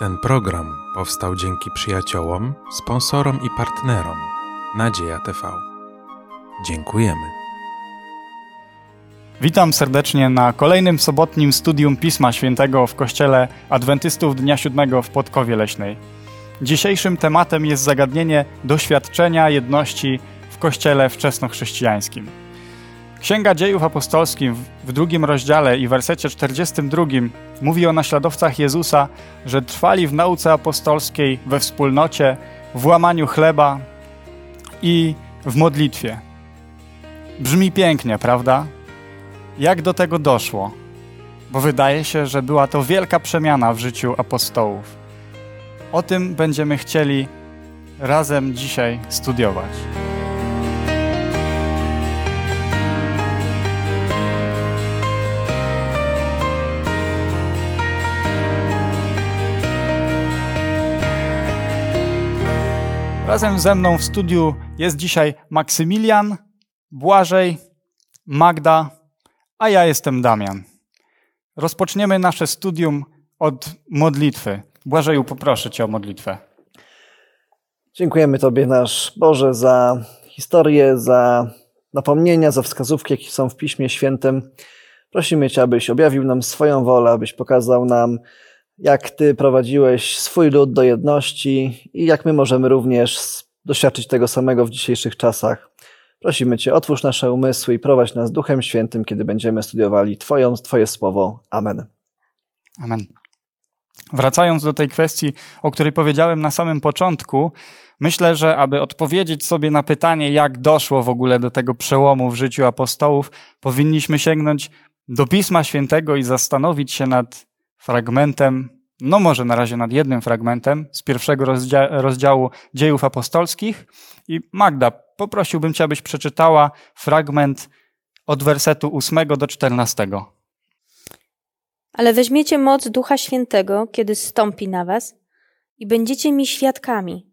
Ten program powstał dzięki przyjaciołom, sponsorom i partnerom Nadzieja TV. Dziękujemy. Witam serdecznie na kolejnym sobotnim studium Pisma Świętego w Kościele Adwentystów Dnia Siódmego w Podkowie Leśnej. Dzisiejszym tematem jest zagadnienie doświadczenia jedności w Kościele wczesnochrześcijańskim. Księga Dziejów Apostolskich w drugim rozdziale i wersecie 42 mówi o naśladowcach Jezusa, że trwali w nauce apostolskiej, we wspólnocie, w łamaniu chleba i w modlitwie. Brzmi pięknie, prawda? Jak do tego doszło? Bo wydaje się, że była to wielka przemiana w życiu apostołów. O tym będziemy chcieli razem dzisiaj studiować. Razem ze mną w studiu jest dzisiaj Maksymilian, Błażej, Magda, a ja jestem Damian. Rozpoczniemy nasze studium od modlitwy. Błażeju, poproszę Cię o modlitwę. Dziękujemy Tobie, nasz Boże, za historię, za napomnienia, za wskazówki, jakie są w Piśmie Świętym. Prosimy Cię, abyś objawił nam swoją wolę, abyś pokazał nam, jak Ty prowadziłeś swój lud do jedności i jak my możemy również doświadczyć tego samego w dzisiejszych czasach. Prosimy Cię, otwórz nasze umysły i prowadź nas Duchem Świętym, kiedy będziemy studiowali Twoją, Twoje słowo. Amen. Amen. Wracając do tej kwestii, o której powiedziałem na samym początku, myślę, że aby odpowiedzieć sobie na pytanie, jak doszło w ogóle do tego przełomu w życiu apostołów, powinniśmy sięgnąć do Pisma Świętego i zastanowić się nad fragmentem, no może na razie nad jednym fragmentem z pierwszego rozdzia rozdziału Dziejów Apostolskich. I Magda, poprosiłbym Cię, abyś przeczytała fragment od wersetu 8 do 14. Ale weźmiecie moc Ducha Świętego, kiedy stąpi na was i będziecie mi świadkami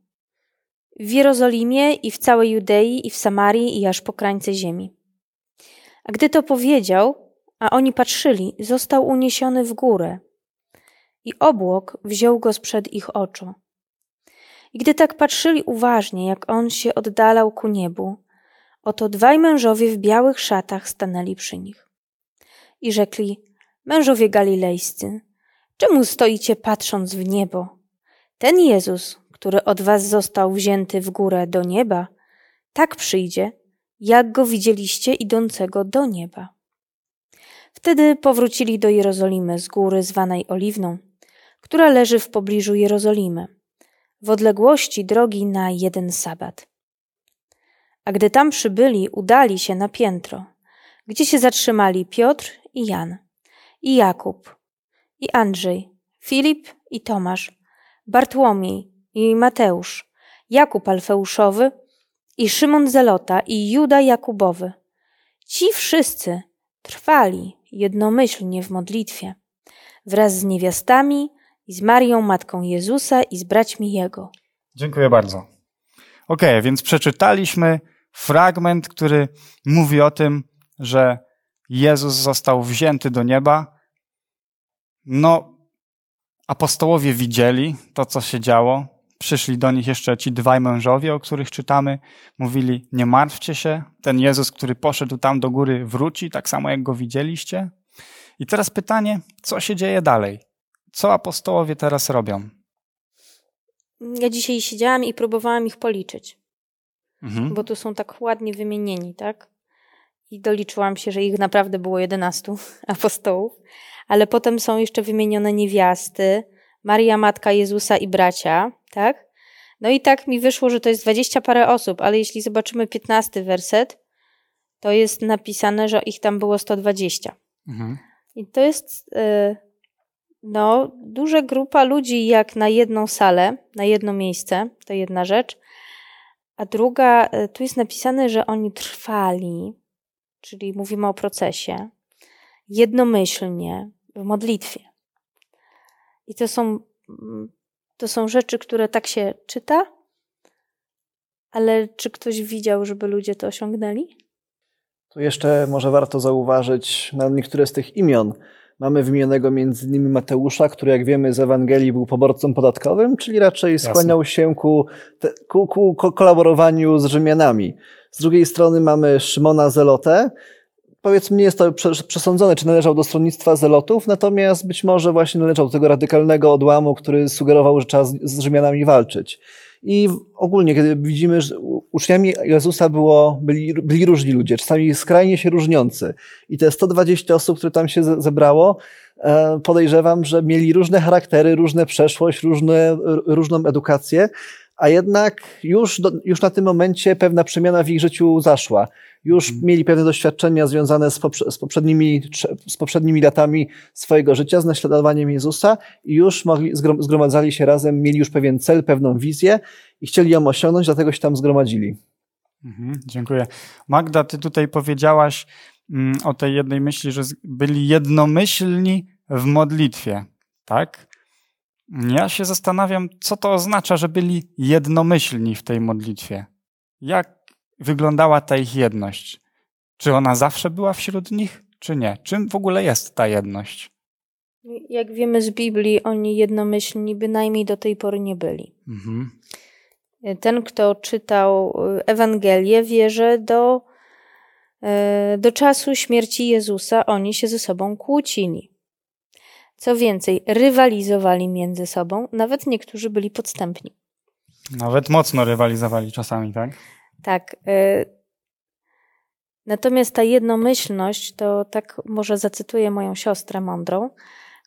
w Jerozolimie i w całej Judei i w Samarii i aż po krańce ziemi. A gdy to powiedział, a oni patrzyli, został uniesiony w górę i obłok wziął go sprzed ich oczu. I gdy tak patrzyli uważnie, jak on się oddalał ku niebu, oto dwaj mężowie w białych szatach stanęli przy nich. I rzekli, mężowie galilejscy, czemu stoicie patrząc w niebo? Ten Jezus, który od was został wzięty w górę do nieba, tak przyjdzie, jak go widzieliście idącego do nieba. Wtedy powrócili do Jerozolimy z góry zwanej Oliwną, która leży w pobliżu Jerozolimy, w odległości drogi na jeden sabat. A gdy tam przybyli, udali się na piętro, gdzie się zatrzymali Piotr i Jan, i Jakub, i Andrzej, Filip i Tomasz, Bartłomiej i Mateusz, Jakub Alfeuszowy i Szymon Zelota i Juda Jakubowy. Ci wszyscy trwali jednomyślnie w modlitwie, wraz z niewiastami i z Marią, matką Jezusa i z braćmi Jego. Dziękuję bardzo. Ok, więc przeczytaliśmy fragment, który mówi o tym, że Jezus został wzięty do nieba. No, apostołowie widzieli to, co się działo. Przyszli do nich jeszcze ci dwaj mężowie, o których czytamy. Mówili, nie martwcie się, ten Jezus, który poszedł tam do góry, wróci, tak samo jak go widzieliście. I teraz pytanie, co się dzieje dalej? Co apostołowie teraz robią? Ja dzisiaj siedziałam i próbowałam ich policzyć, Mhm. bo tu są tak ładnie wymienieni, tak? I doliczyłam się, że ich naprawdę było 11 apostołów, ale potem są jeszcze wymienione niewiasty, Maria, matka Jezusa i bracia, tak? No i tak mi wyszło, że to jest 20 parę osób, ale jeśli zobaczymy 15 werset, to jest napisane, że ich tam było 120. Mhm. I to jest y, no, duża grupa ludzi jak na jedną salę, na jedno miejsce, to jedna rzecz. A druga, y, tu jest napisane, że oni trwali, czyli mówimy o procesie, jednomyślnie w modlitwie. I to są, mm, to są rzeczy, które tak się czyta, ale czy ktoś widział, żeby ludzie to osiągnęli? Tu jeszcze może warto zauważyć na niektóre z tych imion, Mamy wymienionego między innymi Mateusza, który jak wiemy z Ewangelii był poborcą podatkowym, czyli raczej skłaniał się ku, te, ku, ku kolaborowaniu z Rzymianami. Z drugiej strony mamy Szymona Zelotę, powiedzmy nie jest to przesądzone, czy należał do stronnictwa zelotów, natomiast być może właśnie należał do tego radykalnego odłamu, który sugerował, że trzeba z, Rzymianami walczyć. I ogólnie, kiedy widzimy, że uczniami Jezusa było, byli, byli różni ludzie, czasami skrajnie się różniący. I te 120 osób, które tam się zebrało, e, podejrzewam, że mieli różne charaktery, różne przeszłość, różne, różną edukację, a jednak już, do, już na tym momencie pewna przemiana w ich życiu zaszła. Już mhm. mieli pewne doświadczenia związane z, poprze, z, poprzednimi, z poprzednimi latami swojego życia, z naśladowaniem Jezusa i już mogli, zgromadzali się razem, mieli już pewien cel, pewną wizję i chcieli ją osiągnąć, dlatego się tam zgromadzili. Mhm, dziękuję. Magda, ty tutaj powiedziałaś mm, o tej jednej myśli, że byli jednomyślni w modlitwie, tak? Ja się zastanawiam, co to oznacza, że byli jednomyślni w tej modlitwie. Jak wyglądała ta ich jedność? Czy ona zawsze była wśród nich, czy nie? Czym w ogóle jest ta jedność? Jak wiemy z Biblii, oni jednomyślni bynajmniej do tej pory nie byli. Mhm. Ten, kto czytał Ewangelię, wie, że do, e, do czasu śmierci Jezusa oni się ze sobą kłócili. Co więcej, rywalizowali między sobą, nawet niektórzy byli podstępni. Nawet mocno rywalizowali czasami, tak? Tak. Y, natomiast ta jednomyślność, to tak może zacytuję moją siostrę mądrą,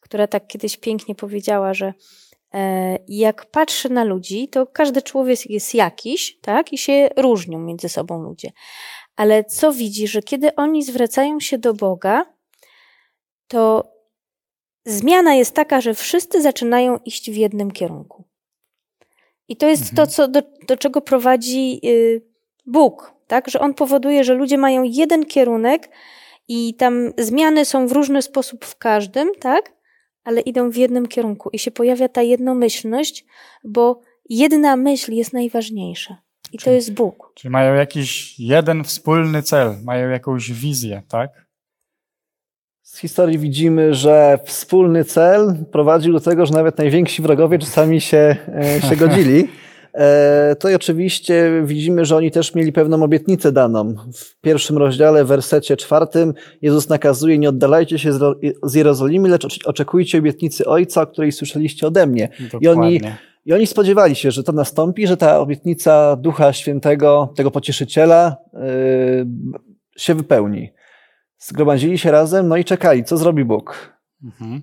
która tak kiedyś pięknie powiedziała, że e, jak patrzy na ludzi, to każdy człowiek jest jakiś, tak? I się różnią między sobą ludzie. Ale co widzi, że kiedy oni zwracają się do Boga, to zmiana jest taka, że wszyscy zaczynają iść w jednym kierunku. I to jest mhm. to, co, do, do czego prowadzi y, Bóg, tak? Że On powoduje, że ludzie mają jeden kierunek i tam zmiany są w różny sposób w każdym, tak? Ale idą w jednym kierunku i się pojawia ta jednomyślność, bo jedna myśl jest najważniejsza. I czyli, to jest Bóg. Czyli mają jakiś jeden wspólny cel, mają jakąś wizję, tak? Z historii widzimy, że wspólny cel prowadził do tego, że nawet najwięksi wrogowie czasami się, e, się godzili. E, to i oczywiście widzimy, że oni też mieli pewną obietnicę daną. W pierwszym rozdziale, w wersecie czwartym, Jezus nakazuje: Nie oddalajcie się z Jerozolimy, lecz oczekujcie obietnicy Ojca, o której słyszeliście ode mnie. I oni, I oni spodziewali się, że to nastąpi, że ta obietnica Ducha Świętego, tego pocieszyciela, yy, się wypełni. Zgromadzili się razem, no i czekali, co zrobi Bóg. Mhm.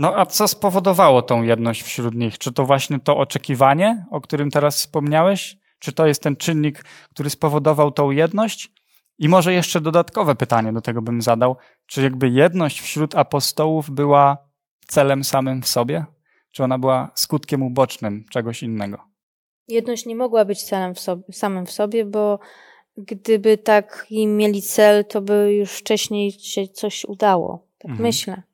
No a co spowodowało tą jedność wśród nich? Czy to właśnie to oczekiwanie, o którym teraz wspomniałeś? Czy to jest ten czynnik, który spowodował tą jedność? I może jeszcze dodatkowe pytanie do tego bym zadał. Czy jakby jedność wśród apostołów była celem samym w sobie? Czy ona była skutkiem ubocznym czegoś innego? Jedność nie mogła być celem w sobie, samym w sobie, bo gdyby tak im mieli cel, to by już wcześniej się coś udało. Tak mhm. myślę.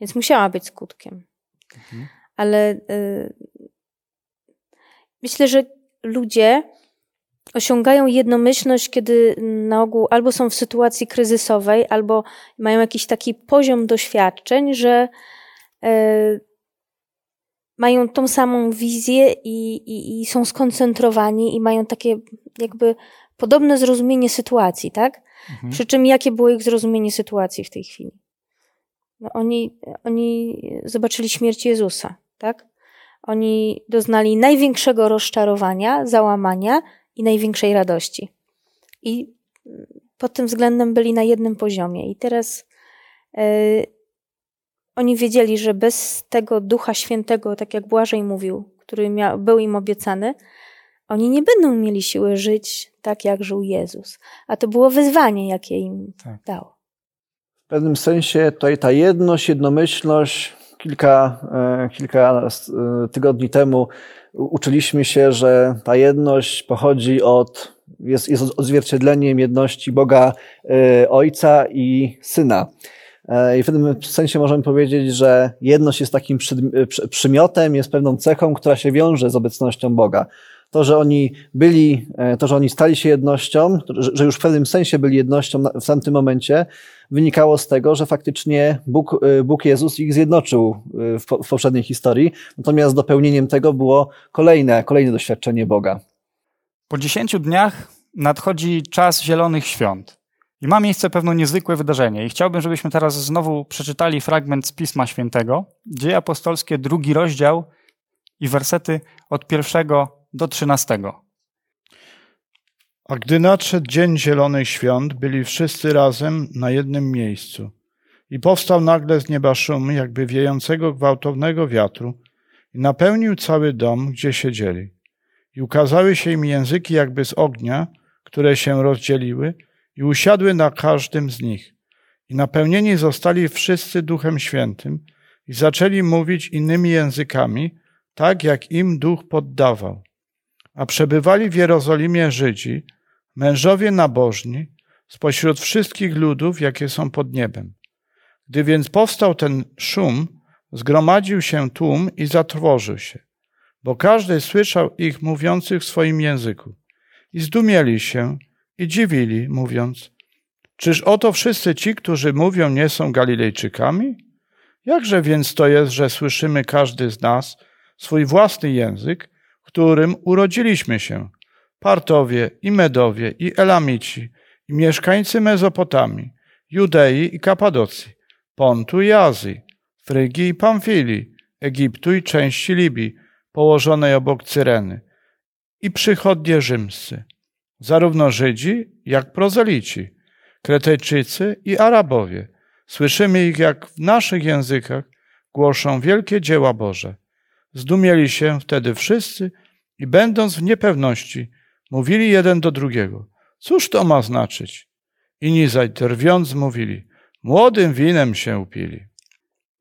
Więc musiała być skutkiem. Mhm. Ale y, myślę, że ludzie osiągają jednomyślność, kiedy na ogół albo są w sytuacji kryzysowej, albo mają jakiś taki poziom doświadczeń, że y, mają tą samą wizję i, i, i, są skoncentrowani i mają takie jakby podobne zrozumienie sytuacji, tak? Mhm. Przy czym jakie było ich zrozumienie sytuacji w tej chwili? No oni, oni zobaczyli śmierć Jezusa, tak? Oni doznali największego rozczarowania, załamania i największej radości. I pod tym względem byli na jednym poziomie. I teraz yy, oni wiedzieli, że bez tego Ducha Świętego, tak jak Błażej mówił, który miał, był im obiecany, oni nie będą mieli siły żyć tak, jak żył Jezus. A to było wyzwanie, jakie im tak. dał. W pewnym sensie tutaj ta jedność, jednomyślność, kilka, e, kilka e, tygodni temu uczyliśmy się, że ta jedność pochodzi od, jest, jest odzwierciedleniem jedności Boga e, Ojca i Syna. I w tym sensie możemy powiedzieć, że jedność jest takim przymiotem, jest pewną cechą, która się wiąże z obecnością Boga. To, że oni byli, e, to, że oni stali się jednością, że już w pewnym sensie byli jednością w tamtym momencie, wynikało z tego, że faktycznie Bóg, e, Bóg Jezus ich zjednoczył e, w, w poprzedniej historii. Natomiast dopełnieniem tego było kolejne, kolejne doświadczenie Boga. Po dziesięciu dniach nadchodzi czas Zielonych Świąt. I ma miejsce pewne niezwykłe wydarzenie. I chciałbym, żebyśmy teraz znowu przeczytali fragment z Pisma Świętego, Dzieje Apostolskie, drugi rozdział i wersety od pierwszego do trzynastego. A gdy nadszedł dzień Zielonych Świąt, byli wszyscy razem na jednym miejscu. I powstał nagle z nieba szum, jakby wiejącego gwałtownego wiatru, i napełnił cały dom, gdzie siedzieli. I ukazały się im języki jakby z ognia, które się rozdzieliły, i usiadły na każdym z nich. I napełnieni zostali wszyscy Duchem Świętym i zaczęli mówić innymi językami, tak jak im Duch poddawał. A przebywali w Jerozolimie Żydzi, mężowie nabożni, spośród wszystkich ludów, jakie są pod niebem. Gdy więc powstał ten szum, zgromadził się tłum i zatrwożył się, bo każdy słyszał ich mówiących w swoim języku. I zdumieli się i dziwili, mówiąc, czyż oto wszyscy ci, którzy mówią, nie są Galilejczykami? Jakże więc to jest, że słyszymy każdy z nas swój własny język, którym urodziliśmy się? Partowie i Medowie i Elamici i mieszkańcy Mezopotamii, Judei i Kapadocji, Pontu i Azji, Frygii i Pamfilii, Egiptu i części Libii, położonej obok Cyreny, i przychodnie rzymscy, zarówno Żydzi, jak prozelici, Kretejczycy i Arabowie. Słyszymy ich, jak w naszych językach głoszą wielkie dzieła Boże. Zdumieli się wtedy wszyscy i będąc w niepewności, mówili jeden do drugiego, cóż to ma znaczyć? Inni zaś drwiąc mówili, młodym winem się upili.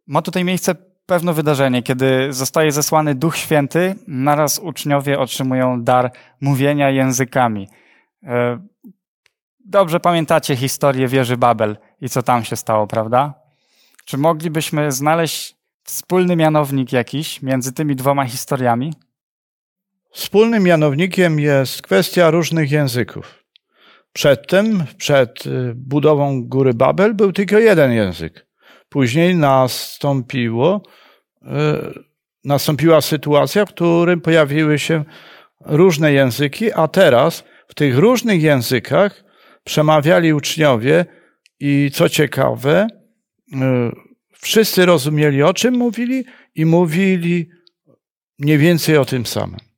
Ma tutaj miejsce pewne wydarzenie, kiedy zostaje zesłany Duch Święty, naraz uczniowie otrzymują dar mówienia językami. E, dobrze pamiętacie historię wieży Babel i co tam się stało, prawda? Czy moglibyśmy znaleźć wspólny mianownik jakiś między tymi dwoma historiami? Wspólnym mianownikiem jest kwestia różnych języków. Przedtem, przed y, budową góry Babel, był tylko jeden język. Później nastąpiło, y, nastąpiła sytuacja, w której pojawiły się różne języki, a teraz w tych różnych językach przemawiali uczniowie i co ciekawe, y, wszyscy rozumieli o czym mówili i mówili mniej więcej o tym samym.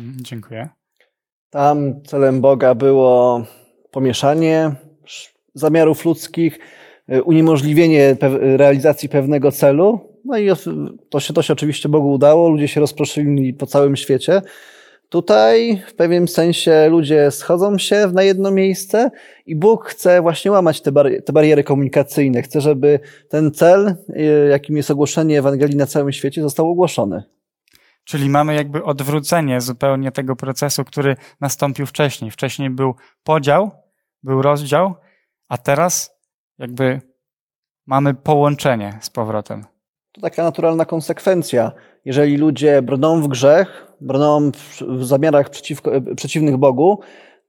Mhm, dziękuję. Tam celem Boga było pomieszanie zamiarów ludzkich, y, uniemożliwienie realizacji pewnego celu. No i to się, to się oczywiście Bogu udało, ludzie się rozproszyli po całym świecie. Tutaj w pewnym sensie ludzie schodzą się na jedno miejsce i Bóg chce właśnie łamać te, bari te bariery komunikacyjne. Chce, żeby ten cel, y, jakim jest ogłoszenie Ewangelii na całym świecie, został ogłoszony. Czyli mamy jakby odwrócenie zupełnie tego procesu, który nastąpił wcześniej. Wcześniej był podział, był rozdział, a teraz jakby mamy połączenie z powrotem. To taka naturalna konsekwencja. Jeżeli ludzie brną w grzech, brną w zamiarach przeciwko, przeciwnych Bogu,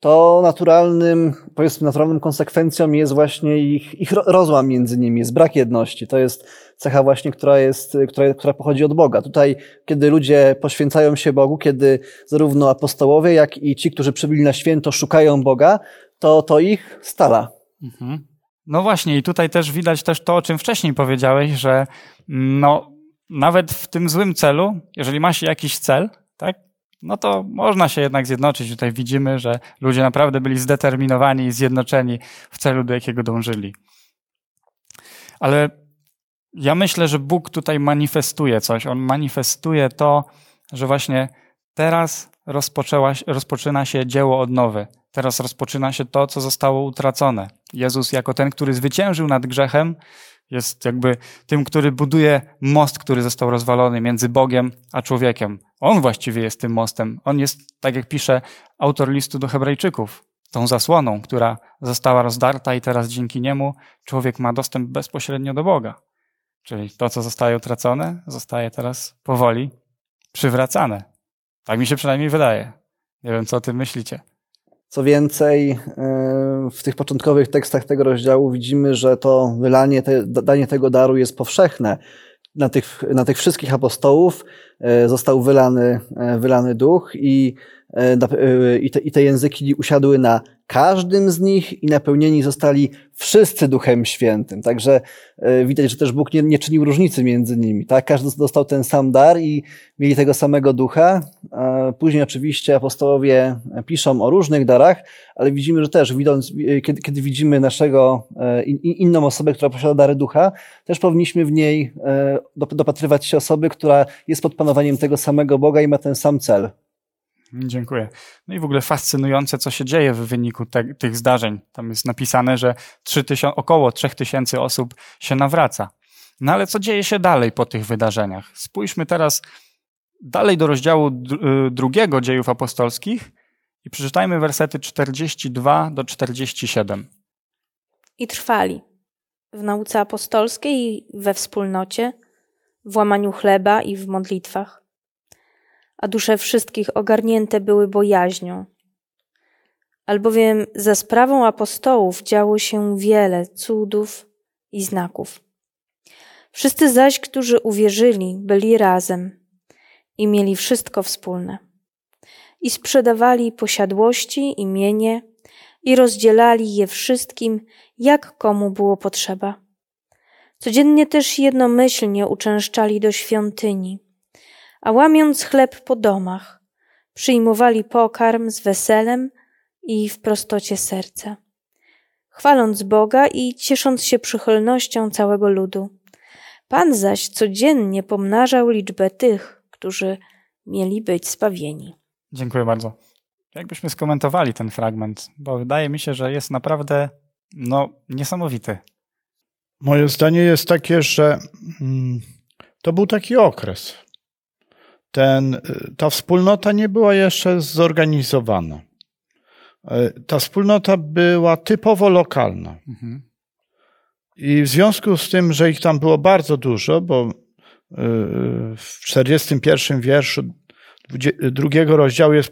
to naturalnym, powiedzmy, naturalną konsekwencją jest właśnie ich, ich rozłam między nimi, jest brak jedności. To jest cecha właśnie, która, jest, która, która pochodzi od Boga. Tutaj, kiedy ludzie poświęcają się Bogu, kiedy zarówno apostołowie, jak i ci, którzy przybyli na święto, szukają Boga, to, to ich stala. Mhm. No właśnie, i tutaj też widać też to, o czym wcześniej powiedziałeś, że no, nawet w tym złym celu, jeżeli ma się jakiś cel, tak, no to można się jednak zjednoczyć. Tutaj widzimy, że ludzie naprawdę byli zdeterminowani i zjednoczeni w celu, do jakiego dążyli. Ale ja myślę, że Bóg tutaj manifestuje coś. On manifestuje to, że właśnie teraz rozpoczyna się dzieło odnowy. Teraz rozpoczyna się to, co zostało utracone. Jezus, jako ten, który zwyciężył nad grzechem, jest jakby tym, który buduje most, który został rozwalony między Bogiem a człowiekiem. On właściwie jest tym mostem. On jest, tak jak pisze autor listu do Hebrajczyków, tą zasłoną, która została rozdarta i teraz dzięki niemu człowiek ma dostęp bezpośrednio do Boga. Czyli to, co zostaje utracone, zostaje teraz powoli przywracane. Tak mi się przynajmniej wydaje. Nie wiem, co o tym myślicie. Co więcej, e, w tych początkowych tekstach tego rozdziału widzimy, że to wylanie, te, danie tego daru jest powszechne. Na tych, na tych wszystkich apostołów został wylany, e, wylany duch i, i, te, i te języki usiadły na każdym z nich i napełnieni zostali wszyscy Duchem Świętym. Także e, widać, że też Bóg nie, nie czynił różnicy między nimi. Tak? Każdy dostał ten sam dar i mieli tego samego ducha. Później oczywiście apostołowie piszą o różnych darach, ale widzimy, że też widząc, kiedy, kiedy widzimy naszego, e, in, inną osobę, która posiada dary ducha, też powinniśmy w niej e, dopatrywać się osoby, która jest pod panowaniem tego samego Boga i ma ten sam cel. Dziękuję. No i w ogóle fascynujące, co się dzieje w wyniku te, tych zdarzeń. Tam jest napisane, że 3 tysiąc, około 3000 osób się nawraca. No ale co dzieje się dalej po tych wydarzeniach? Spójrzmy teraz dalej do rozdziału y, drugiego dziejów apostolskich i przeczytajmy wersety 42 do 47. I trwali w nauce apostolskiej i we wspólnocie, w łamaniu chleba i w modlitwach a dusze wszystkich ogarnięte były bojaźnią. Albowiem za sprawą apostołów działo się wiele cudów i znaków. Wszyscy zaś, którzy uwierzyli, byli razem i mieli wszystko wspólne. I sprzedawali posiadłości i mienie i rozdzielali je wszystkim, jak komu było potrzeba. Codziennie też jednomyślnie uczęszczali do świątyni a łamiąc chleb po domach, przyjmowali pokarm z weselem i w prostocie serca, chwaląc Boga i ciesząc się przychylnością całego ludu. Pan zaś codziennie pomnażał liczbę tych, którzy mieli być spawieni. Dziękuję bardzo. Jakbyśmy skomentowali ten fragment, bo wydaje mi się, że jest naprawdę no, niesamowity. Moje zdanie jest takie, że mm, to był taki okres ten, ta wspólnota nie była jeszcze zorganizowana. E, ta wspólnota była typowo lokalna. Mhm. I w związku z tym, że ich tam było bardzo dużo, bo e, w 41 wierszu drugiego rozdziału jest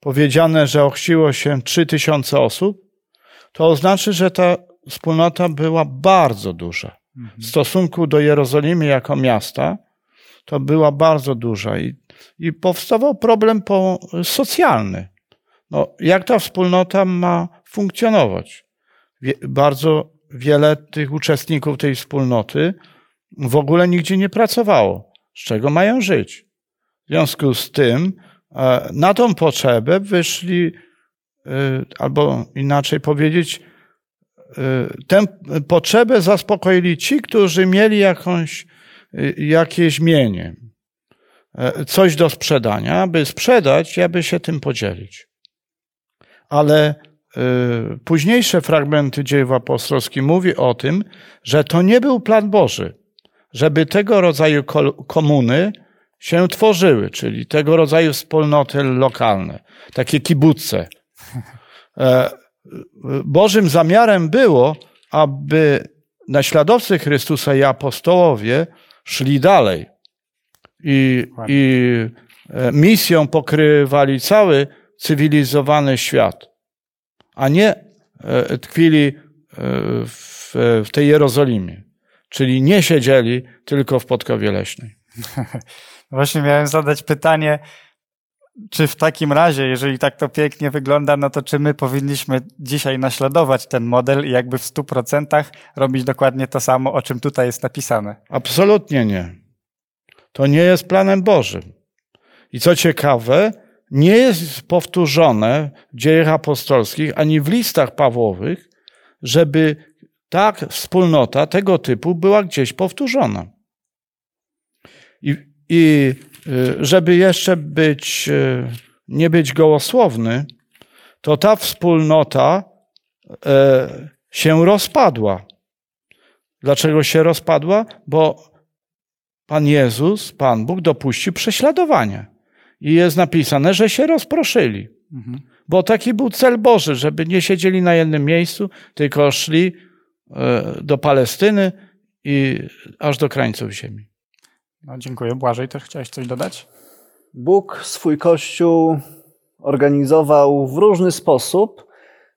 powiedziane, że ochrzciło się 3000 osób, to oznacza, że ta wspólnota była bardzo duża. Mhm. W stosunku do Jerozolimy jako miasta, to była bardzo duża i, i powstawał problem po, socjalny. No, jak ta wspólnota ma funkcjonować? Wie, bardzo wiele tych uczestników tej wspólnoty w ogóle nigdzie nie pracowało. Z czego mają żyć? W związku z tym e, na tą potrzebę wyszli, e, albo inaczej powiedzieć, tę potrzebę zaspokoili ci, którzy mieli jakąś Y, jakieś mienie, e, coś do sprzedania, aby sprzedać aby się tym podzielić. Ale y, późniejsze fragmenty dziejów apostolskich mówi o tym, że to nie był plan Boży, żeby tego rodzaju komuny się tworzyły, czyli tego rodzaju wspólnoty lokalne, takie kibuce. Bożym zamiarem było, aby naśladowcy Chrystusa i apostołowie szli dalej i, i e, misją pokrywali cały cywilizowany świat, a nie e, tkwili e, w, w tej Jerozolimie. Czyli nie siedzieli tylko w Podkowie Leśnej. Właśnie miałem zadać pytanie, czy w takim razie, jeżeli tak to pięknie wygląda, no to czy my powinniśmy dzisiaj naśladować ten model i jakby w stu procentach robić dokładnie to samo, o czym tutaj jest napisane? Absolutnie nie. To nie jest planem Bożym. I co ciekawe, nie jest powtórzone w dziejach apostolskich ani w listach Pawłowych, żeby tak wspólnota tego typu była gdzieś powtórzona. I, i żeby jeszcze być, y, nie być gołosłowny, to ta wspólnota y, się rozpadła. Dlaczego się rozpadła? Bo Pan Jezus, Pan Bóg dopuścił prześladowania. I jest napisane, że się rozproszyli. Mhm. Bo taki był cel Boży, żeby nie siedzieli na jednym miejscu, tylko szli do Palestyny i aż do krańców ziemi. No, dziękuję. Błażej, też chciałeś coś dodać? Bóg swój Kościół organizował w różny sposób.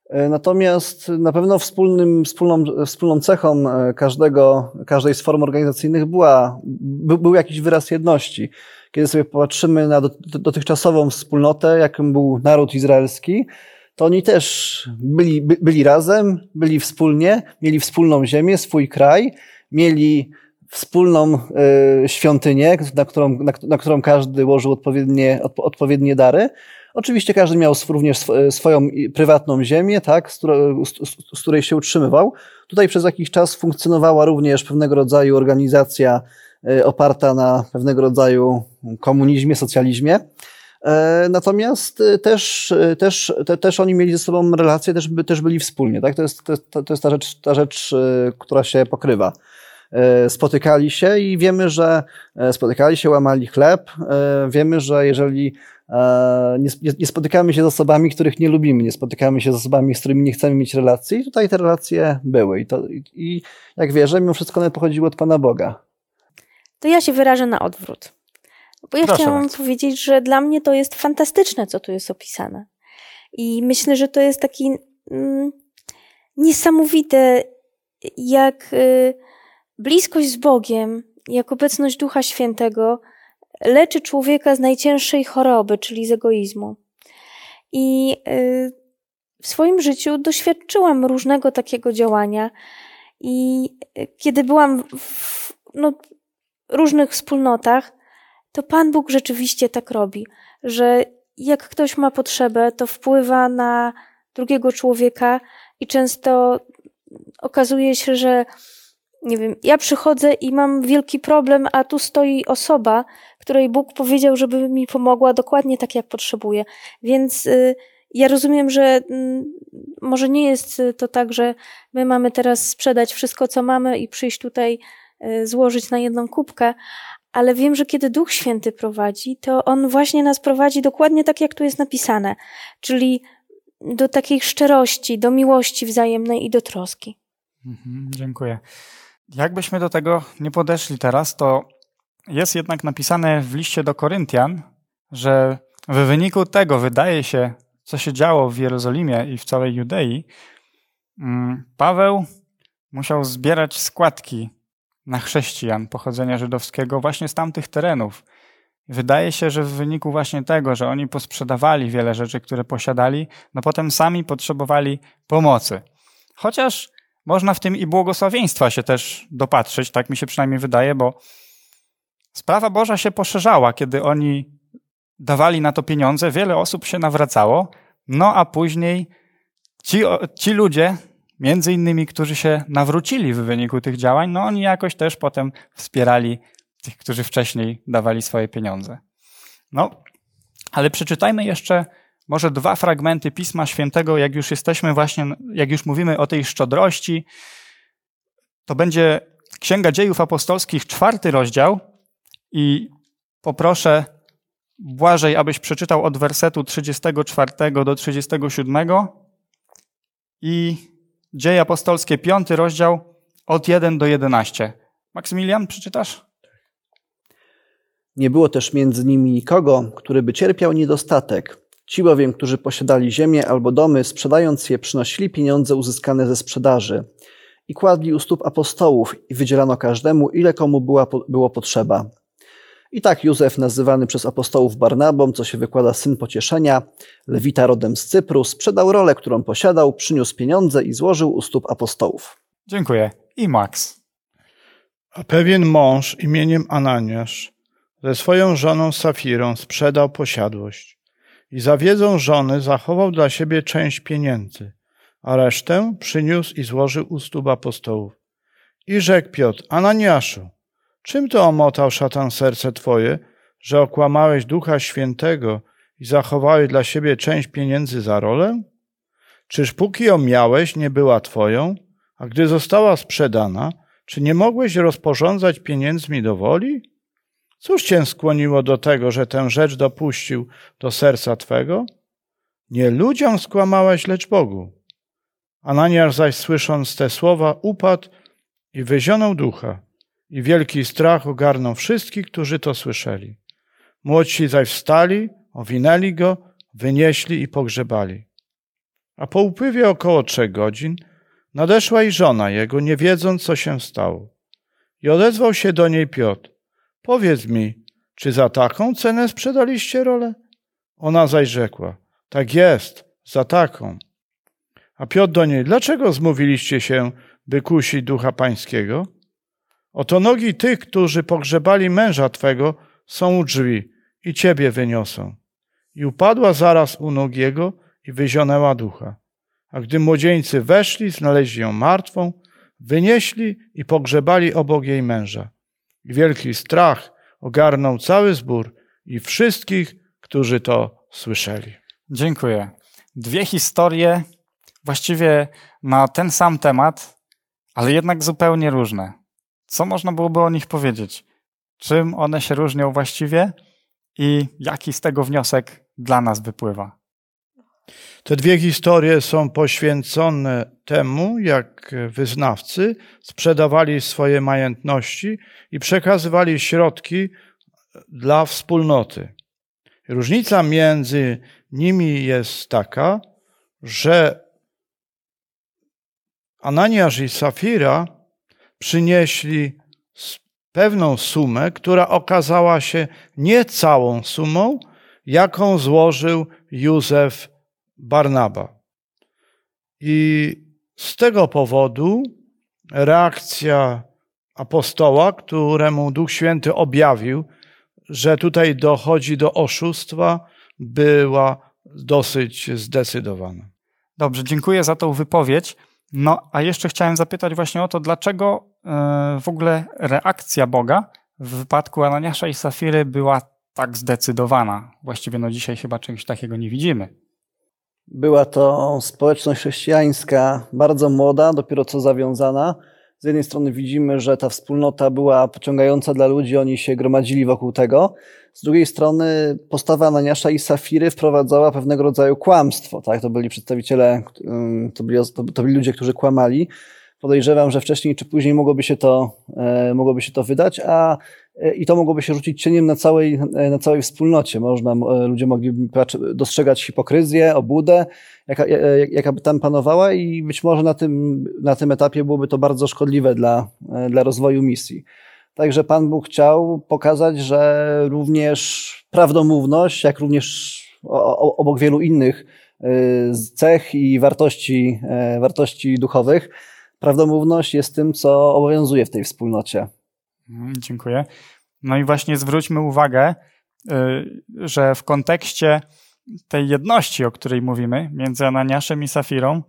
E, natomiast na pewno wspólnym, wspólną, wspólną cechą e, każdego, każdej z form organizacyjnych była, by, był jakiś wyraz jedności. Kiedy sobie popatrzymy na dotychczasową wspólnotę, jakim był naród izraelski, to oni też byli, by, byli razem, byli wspólnie, mieli wspólną ziemię, swój kraj, mieli wspólną y, świątynię, na którą, na, na, którą każdy łożył odpowiednie, odpo, odpowiednie dary. Oczywiście każdy miał również swoją prywatną ziemię, tak, z, z, z, której się utrzymywał. Tutaj przez jakiś czas funkcjonowała również pewnego rodzaju organizacja y, oparta na pewnego rodzaju komunizmie, socjalizmie. E, natomiast e, też, e, też, te, też oni mieli ze sobą relacje, też, by, też byli wspólnie. Tak? To, jest, to, to jest ta rzecz, ta rzecz, która się pokrywa. Spotykali się i wiemy, że spotykali się, łamali chleb. Wiemy, że jeżeli nie, nie spotykamy się z osobami, których nie lubimy, nie spotykamy się z osobami, z którymi nie chcemy mieć relacji, tutaj te relacje były. I, to, i jak wierzę, mimo wszystko one pochodziły od Pana Boga. To ja się wyrażę na odwrót. Bo ja Proszę chciałam bardzo. powiedzieć, że dla mnie to jest fantastyczne, co tu jest opisane. I myślę, że to jest taki mm, niesamowite, jak y, bliskość z Bogiem, jak obecność Ducha Świętego leczy człowieka z najcięższej choroby, czyli z egoizmu. I y, w swoim życiu doświadczyłam różnego takiego działania. I y, kiedy byłam w no, różnych wspólnotach, to Pan Bóg rzeczywiście tak robi, że jak ktoś ma potrzebę, to wpływa na drugiego człowieka i często okazuje się, że nie wiem, ja przychodzę i mam wielki problem, a tu stoi osoba, której Bóg powiedział, żeby mi pomogła dokładnie tak, jak potrzebuję. Więc y, ja rozumiem, że y, może nie jest to tak, że my mamy teraz sprzedać wszystko, co mamy i przyjść tutaj, y, złożyć na jedną kubkę, ale wiem, że kiedy Duch Święty prowadzi, to On właśnie nas prowadzi dokładnie tak, jak tu jest napisane, czyli do takiej szczerości, do miłości wzajemnej i do troski. Mhm, dziękuję. Jakbyśmy do tego nie podeszli teraz, to jest jednak napisane w liście do Koryntian, że w wyniku tego wydaje się, co się działo w Jerozolimie i w całej Judei, mm, Paweł musiał zbierać składki na chrześcijan pochodzenia żydowskiego właśnie z tamtych terenów. Wydaje się, że w wyniku właśnie tego, że oni posprzedawali wiele rzeczy, które posiadali, no potem sami potrzebowali pomocy. Chociaż można w tym i błogosławieństwa się też dopatrzyć, tak mi się przynajmniej wydaje, bo sprawa Boża się poszerzała, kiedy oni dawali na to pieniądze, wiele osób się nawracało, no a później ci, ci ludzie między innymi, którzy się nawrócili w wyniku tych działań, no oni jakoś też potem wspierali tych, którzy wcześniej dawali swoje pieniądze. No, ale przeczytajmy jeszcze może dwa fragmenty Pisma Świętego, jak już jesteśmy właśnie, jak już mówimy o tej szczodrości. To będzie Księga Dziejów Apostolskich, czwarty rozdział i poproszę Błażej, abyś przeczytał od wersetu 34 do 37 i Dzieje apostolskie, piąty rozdział, od 1 do 11. Maksymilian, przeczytasz? Nie było też między nimi nikogo, który by cierpiał niedostatek. Ci bowiem, którzy posiadali ziemię albo domy, sprzedając je, przynosili pieniądze uzyskane ze sprzedaży i kładli u stóp apostołów i wydzielano każdemu, ile komu była, było potrzeba. I tak Józef, nazywany przez apostołów Barnabą, co się wykłada syn pocieszenia, lewita rodem z Cypru, sprzedał rolę, którą posiadał, przyniósł pieniądze i złożył u stóp apostołów. Dziękuję. I Max. A pewien mąż imieniem Ananiasz ze swoją żoną Safirą sprzedał posiadłość i za wiedzą żony zachował dla siebie część pieniędzy, a resztę przyniósł i złożył u stóp apostołów. I rzekł Piotr, Ananiaszu, Czym to omotał szatan serce twoje, że okłamałeś Ducha Świętego i zachowałeś dla siebie część pieniędzy za rolę? Czyż póki ją miałeś, nie była twoją, a gdy została sprzedana, czy nie mogłeś rozporządzać pieniędzmi do woli? Cóż cię skłoniło do tego, że tę rzecz dopuścił do serca twego? Nie ludziom skłamałeś, lecz Bogu. Ananiasz zaś słysząc te słowa upadł i wyzionął ducha i wielki strach ogarnął wszystkich, którzy to słyszeli. Młodsi zaś wstali, owinęli go, wynieśli i pogrzebali. A po upływie około trzech godzin nadeszła i żona jego, nie wiedząc, co się stało. I odezwał się do niej Piotr. Powiedz mi, czy za taką cenę sprzedaliście rolę? Ona zaś rzekła, tak jest, za taką. A Piotr do niej, dlaczego zmówiliście się, by kusić ducha pańskiego? Oto nogi tych, którzy pogrzebali męża twego, są u drzwi i ciebie wyniosą. I upadła zaraz u nóg jego i wyzionęła ducha. A gdy młodzieńcy weszli, znaleźli ją martwą, wynieśli i pogrzebali obok jej męża. I wielki strach ogarnął cały zbór i wszystkich, którzy to słyszeli. Dziękuję. Dwie historie właściwie na ten sam temat, ale jednak zupełnie różne. Co można byłoby o nich powiedzieć? Czym one się różnią właściwie i jaki z tego wniosek dla nas wypływa? Te dwie historie są poświęcone temu, jak wyznawcy sprzedawali swoje majątności i przekazywali środki dla wspólnoty. Różnica między nimi jest taka, że Ananiasz i Safira przynieśli pewną sumę, która okazała się nie całą sumą, jaką złożył Józef Barnaba. I z tego powodu reakcja apostoła, któremu Duch Święty objawił, że tutaj dochodzi do oszustwa, była dosyć zdecydowana. Dobrze, dziękuję za tą wypowiedź. No, a jeszcze chciałem zapytać właśnie o to, dlaczego e, w ogóle reakcja Boga w wypadku Ananiasza i Safiry była tak zdecydowana. Właściwie no dzisiaj chyba czegoś takiego nie widzimy. Była to społeczność chrześcijańska, bardzo młoda, dopiero co zawiązana. Z jednej strony widzimy, że ta wspólnota była pociągająca dla ludzi, oni się gromadzili wokół tego. Z drugiej strony postawa Ananiasza i Safiry wprowadzała pewnego rodzaju kłamstwo. Tak? To byli przedstawiciele, to byli, to byli ludzie, którzy kłamali. Podejrzewam, że wcześniej czy później mogłoby się to, e, mogłoby się to wydać, a e, i to mogłoby się rzucić cieniem na całej, e, na całej wspólnocie. Można, ludzie mogliby dostrzegać hipokryzję, obłudę, jaka, jaka by tam panowała i być może na tym, na tym etapie byłoby to bardzo szkodliwe dla, dla rozwoju misji. Także Pan Bóg chciał pokazać, że również prawdomówność, jak również obok wielu innych cech i wartości, wartości duchowych, prawdomówność jest tym, co obowiązuje w tej wspólnocie. Mhm, dziękuję. No i właśnie zwróćmy uwagę, y, że w kontekście tej jedności, o której mówimy, między Ananiaszem i Safirą,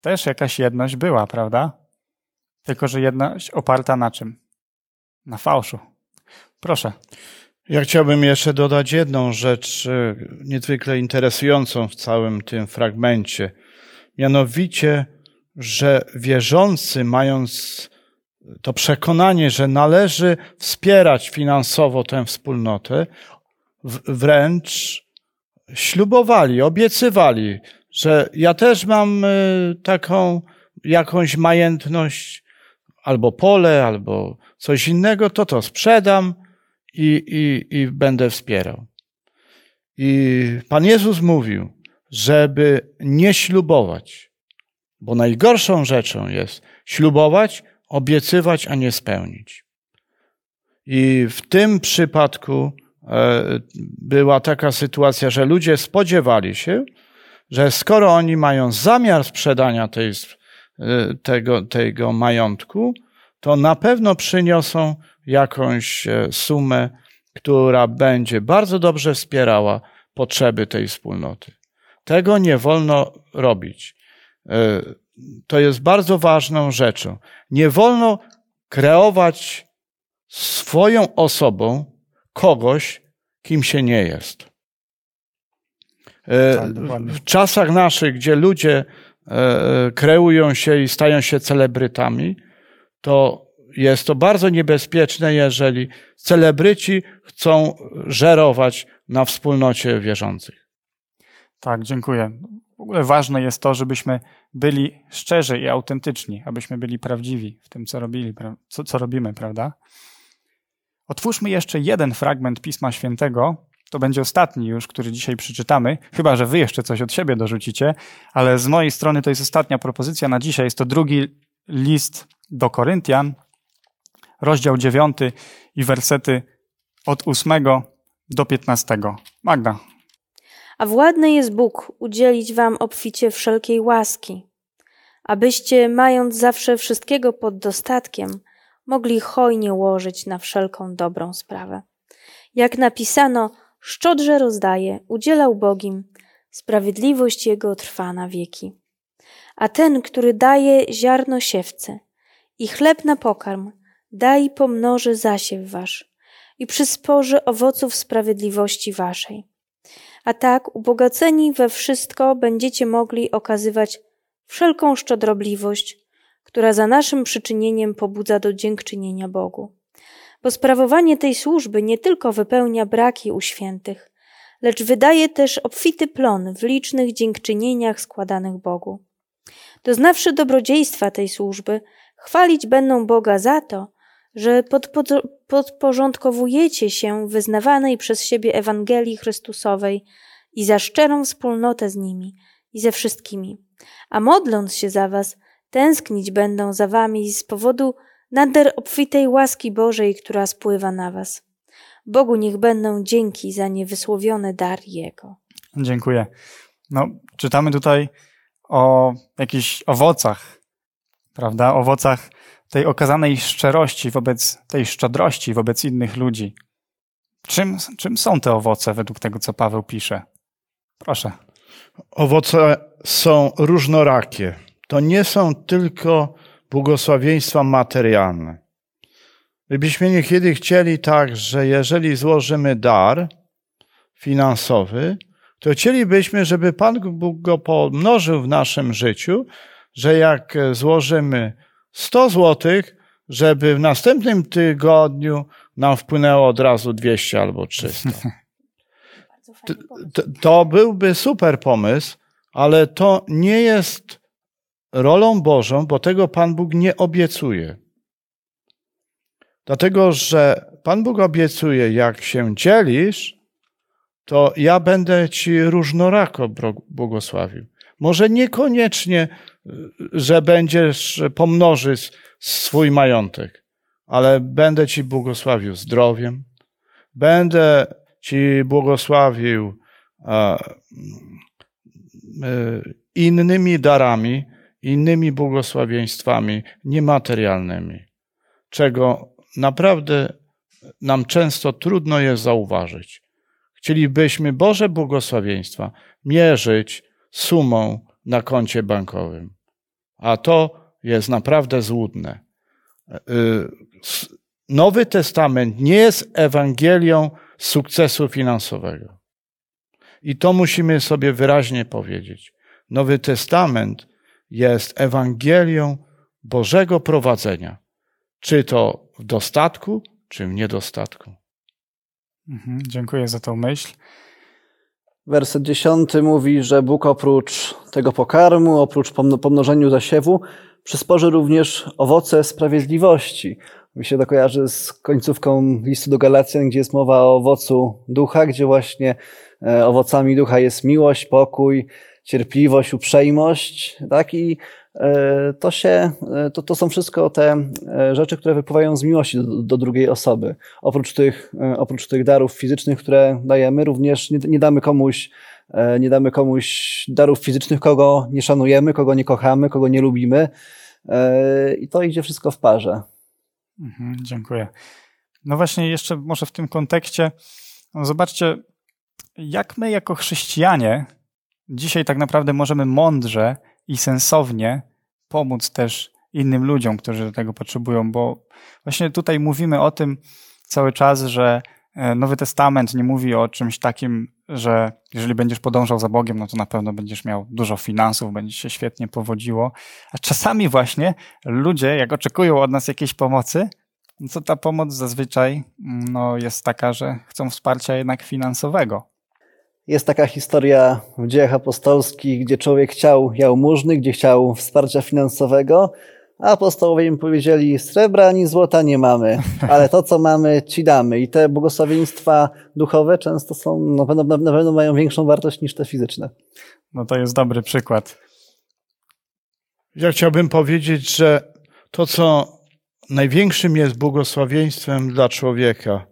też jakaś jedność była, prawda? Tylko, że jedność oparta na czym? Na fałszu. Proszę. Ja chciałbym jeszcze dodać jedną rzecz y, niezwykle interesującą w całym tym fragmencie. Mianowicie, że wierzący, mając to przekonanie, że należy wspierać finansowo tę wspólnotę, wręcz ślubowali, obiecywali, że ja też mam y, taką jakąś majętność, albo pole, albo coś innego, to to sprzedam i, i, i będę wspierał. I Pan Jezus mówił, żeby nie ślubować, bo najgorszą rzeczą jest ślubować, obiecywać, a nie spełnić. I w tym przypadku e, była taka sytuacja, że ludzie spodziewali się, że skoro oni mają zamiar sprzedania tej, e, tego, tego majątku, to na pewno przyniosą jakąś e, sumę, która będzie bardzo dobrze wspierała potrzeby tej wspólnoty. Tego nie wolno robić. To jest bardzo ważną rzeczą. Nie wolno kreować swoją osobą kogoś, kim się nie jest. E, tak, w czasach naszych, gdzie ludzie e, kreują się i stają się celebrytami, to jest to bardzo niebezpieczne, jeżeli celebryci chcą żerować na wspólnocie wierzących. Tak, dziękuję. W ogóle ważne jest to, żebyśmy byli szczerzy i autentyczni, abyśmy byli prawdziwi w tym, co, robili, co, co robimy, prawda? Otwórzmy jeszcze jeden fragment Pisma Świętego to będzie ostatni już, który dzisiaj przeczytamy, chyba że wy jeszcze coś od siebie dorzucicie, ale z mojej strony to jest ostatnia propozycja na dzisiaj. Jest to drugi list do Koryntian, rozdział 9 i wersety od 8 do 15. Magda. A władny jest Bóg udzielić wam obficie wszelkiej łaski, abyście, mając zawsze wszystkiego pod dostatkiem, mogli hojnie łożyć na wszelką dobrą sprawę. Jak napisano, szczodrze rozdaje, udzielał Bogim, sprawiedliwość Jego trwa na wieki. A ten, który daje ziarno siewce i chleb na pokarm, daj pomnoży zasiew wasz i przysporzy owoców sprawiedliwości waszej. A tak, ubogaceni we wszystko, będziecie mogli okazywać wszelką szczodrobliwość, która za naszym przyczynieniem pobudza do dziękczynienia Bogu. Bo sprawowanie tej służby nie tylko wypełnia braki u świętych, lecz wydaje też obfity plon w licznych dziękczynieniach składanych Bogu. Doznawszy dobrodziejstwa tej służby, chwalić będą Boga za to, że podporządkowujecie się wyznawanej przez siebie Ewangelii Chrystusowej i za szczerą wspólnotę z nimi i ze wszystkimi. A modląc się za was, tęsknić będą za wami z powodu nader obfitej łaski Bożej, która spływa na was. Bogu niech będą dzięki za niewysłowiony dar Jego. Dziękuję. No, czytamy tutaj o jakichś owocach, prawda? Owocach tej okazanej szczerości wobec tej szczodrości wobec innych ludzi. Czym, czym są te owoce według tego, co Paweł pisze? Proszę. Owoce są różnorakie. To nie są tylko błogosławieństwa materialne. Gdybyśmy niekiedy chcieli tak, że jeżeli złożymy dar finansowy, to chcielibyśmy, żeby Pan Bóg go pomnożył w naszym życiu, że jak złożymy 100 złotych, żeby w następnym tygodniu nam wpłynęło od razu 200 albo 300. To, to byłby super pomysł, ale to nie jest rolą Bożą, bo tego Pan Bóg nie obiecuje. Dlatego, że Pan Bóg obiecuje, jak się dzielisz, to ja będę ci różnorako błogosławił. Może niekoniecznie, że będziesz pomnożyć swój majątek, ale będę ci błogosławił zdrowiem, będę ci błogosławił e, innymi darami, innymi błogosławieństwami niematerialnymi, czego naprawdę nam często trudno jest zauważyć. Chcielibyśmy Boże błogosławieństwa mierzyć sumą na koncie bankowym, a to jest naprawdę złudne. Y, Nowy Testament nie jest Ewangelią sukcesu finansowego. I to musimy sobie wyraźnie powiedzieć. Nowy Testament jest Ewangelią Bożego prowadzenia, czy to w dostatku, czy w niedostatku. Mhm, dziękuję za tą myśl. Werset dziesiąty mówi, że Bóg oprócz tego pokarmu, oprócz pomnożeniu zasiewu, przysporzy również owoce sprawiedliwości. Mi się to kojarzy z końcówką listu do Galacjan, gdzie jest mowa o owocu ducha, gdzie właśnie e, owocami ducha jest miłość, pokój, cierpliwość, uprzejmość, tak? I to się, e, to, to są wszystko te e, rzeczy, które wypływają z miłości do, do drugiej osoby. Oprócz tych, oprócz tych darów fizycznych, które dajemy, również nie, nie damy komuś, nie damy komuś darów fizycznych, kogo nie szanujemy, kogo nie kochamy, kogo nie lubimy. I to idzie wszystko w parze. Mhm, dziękuję. No właśnie, jeszcze może w tym kontekście, no zobaczcie, jak my jako chrześcijanie dzisiaj tak naprawdę możemy mądrze i sensownie pomóc też innym ludziom, którzy do tego potrzebują, bo właśnie tutaj mówimy o tym cały czas, że e, Nowy Testament nie mówi o czymś takim, że jeżeli będziesz podążał za Bogiem, no to na pewno będziesz miał dużo finansów, będzie się świetnie powodziło. A czasami właśnie ludzie, jak oczekują od nas jakiejś pomocy, no to ta pomoc zazwyczaj no, jest taka, że chcą wsparcia jednak finansowego. Jest taka historia w dziejach apostolskich, gdzie człowiek chciał jałmużny, gdzie chciał wsparcia finansowego, a apostołowie im powiedzieli, srebra ani złota nie mamy, ale to, co mamy, ci damy. I te błogosławieństwa duchowe często są, na pewno, na pewno mają większą wartość niż te fizyczne. No to jest dobry przykład. Ja chciałbym powiedzieć, że to, co największym jest błogosławieństwem dla człowieka,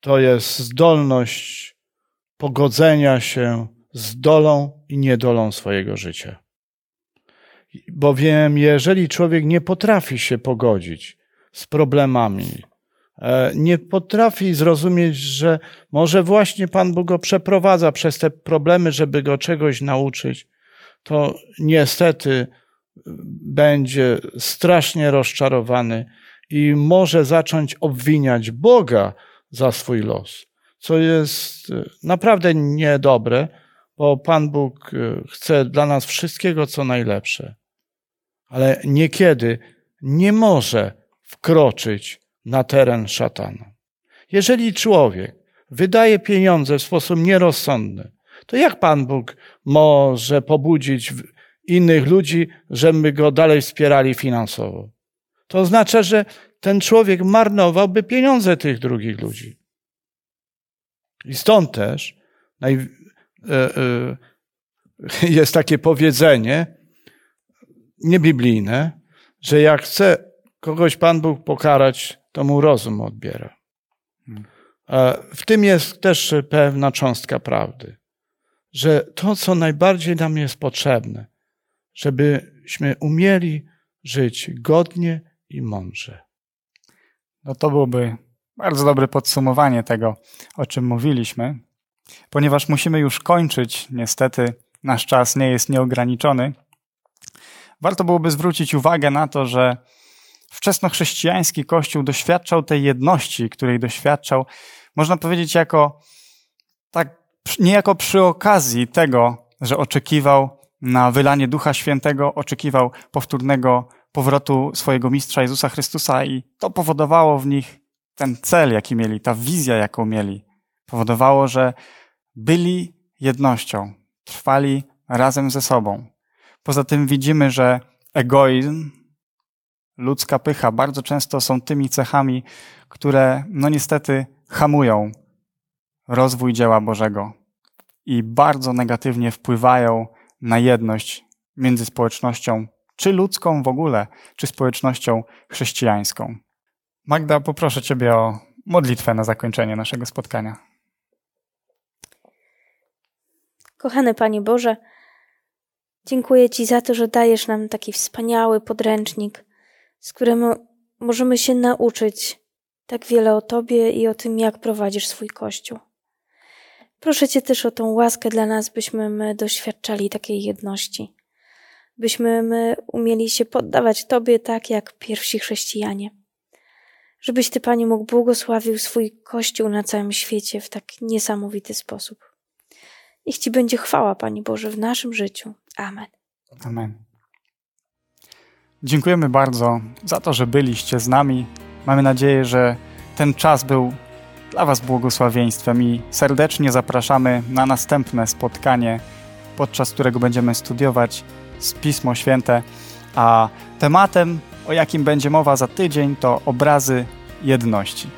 to jest zdolność pogodzenia się z dolą i niedolą swojego życia. Bowiem, jeżeli człowiek nie potrafi się pogodzić z problemami, e, nie potrafi zrozumieć, że może właśnie Pan Bóg go przeprowadza przez te problemy, żeby go czegoś nauczyć, to niestety będzie strasznie rozczarowany i może zacząć obwiniać Boga za swój los, co jest e, naprawdę niedobre, bo Pan Bóg e, chce dla nas wszystkiego, co najlepsze. Ale niekiedy nie może wkroczyć na teren szatana. Jeżeli człowiek wydaje pieniądze w sposób nierozsądny, to jak Pan Bóg może pobudzić innych ludzi, żeby go dalej wspierali finansowo? To oznacza, że ten człowiek marnowałby pieniądze tych drugich ludzi. I stąd też naj, e, e, jest takie powiedzenie niebiblijne, że jak chce kogoś Pan Bóg pokarać, to mu rozum odbiera. E, w tym jest też pewna cząstka prawdy, że to, co najbardziej nam jest potrzebne, żebyśmy umieli żyć godnie i mądrze. No to byłoby bardzo dobre podsumowanie tego, o czym mówiliśmy. Ponieważ musimy już kończyć, niestety nasz czas nie jest nieograniczony, warto byłoby zwrócić uwagę na to, że wczesnochrześcijański Kościół doświadczał tej jedności, której doświadczał, można powiedzieć, jako tak niejako przy okazji tego, że oczekiwał na wylanie Ducha Świętego, oczekiwał powtórnego powrotu swojego mistrza Jezusa Chrystusa i to powodowało w nich ten cel, jaki mieli, ta wizja, jaką mieli. Powodowało, że byli jednością, trwali razem ze sobą. Poza tym widzimy, że egoizm, ludzka pycha bardzo często są tymi cechami, które no niestety hamują rozwój dzieła Bożego i bardzo negatywnie wpływają na jedność między społecznością, czy ludzką w ogóle, czy społecznością chrześcijańską. Magda, poproszę Ciebie o modlitwę na zakończenie naszego spotkania. Kochany Panie Boże, dziękuję Ci za to, że dajesz nam taki wspaniały podręcznik, z którym możemy się nauczyć tak wiele o Tobie i o tym, jak prowadzisz swój Kościół. Proszę Cię też o tą łaskę dla nas, byśmy my doświadczali takiej jedności, byśmy my umieli się poddawać Tobie tak jak pierwsi chrześcijanie. Żebyś Ty, Panie, mógł błogosławił swój Kościół na całym świecie w tak niesamowity sposób. Niech Ci będzie chwała, Panie Boże, w naszym życiu. Amen. Amen. Dziękujemy bardzo za to, że byliście z nami. Mamy nadzieję, że ten czas był dla Was błogosławieństwem i serdecznie zapraszamy na następne spotkanie, podczas którego będziemy studiować z Pismo Święte, a tematem, o jakim będzie mowa za tydzień, to obrazy jedności.